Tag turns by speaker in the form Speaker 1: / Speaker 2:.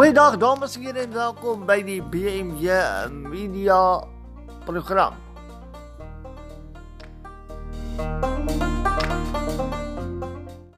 Speaker 1: Goeiedag dames en here en welkom by die BMJ Media program.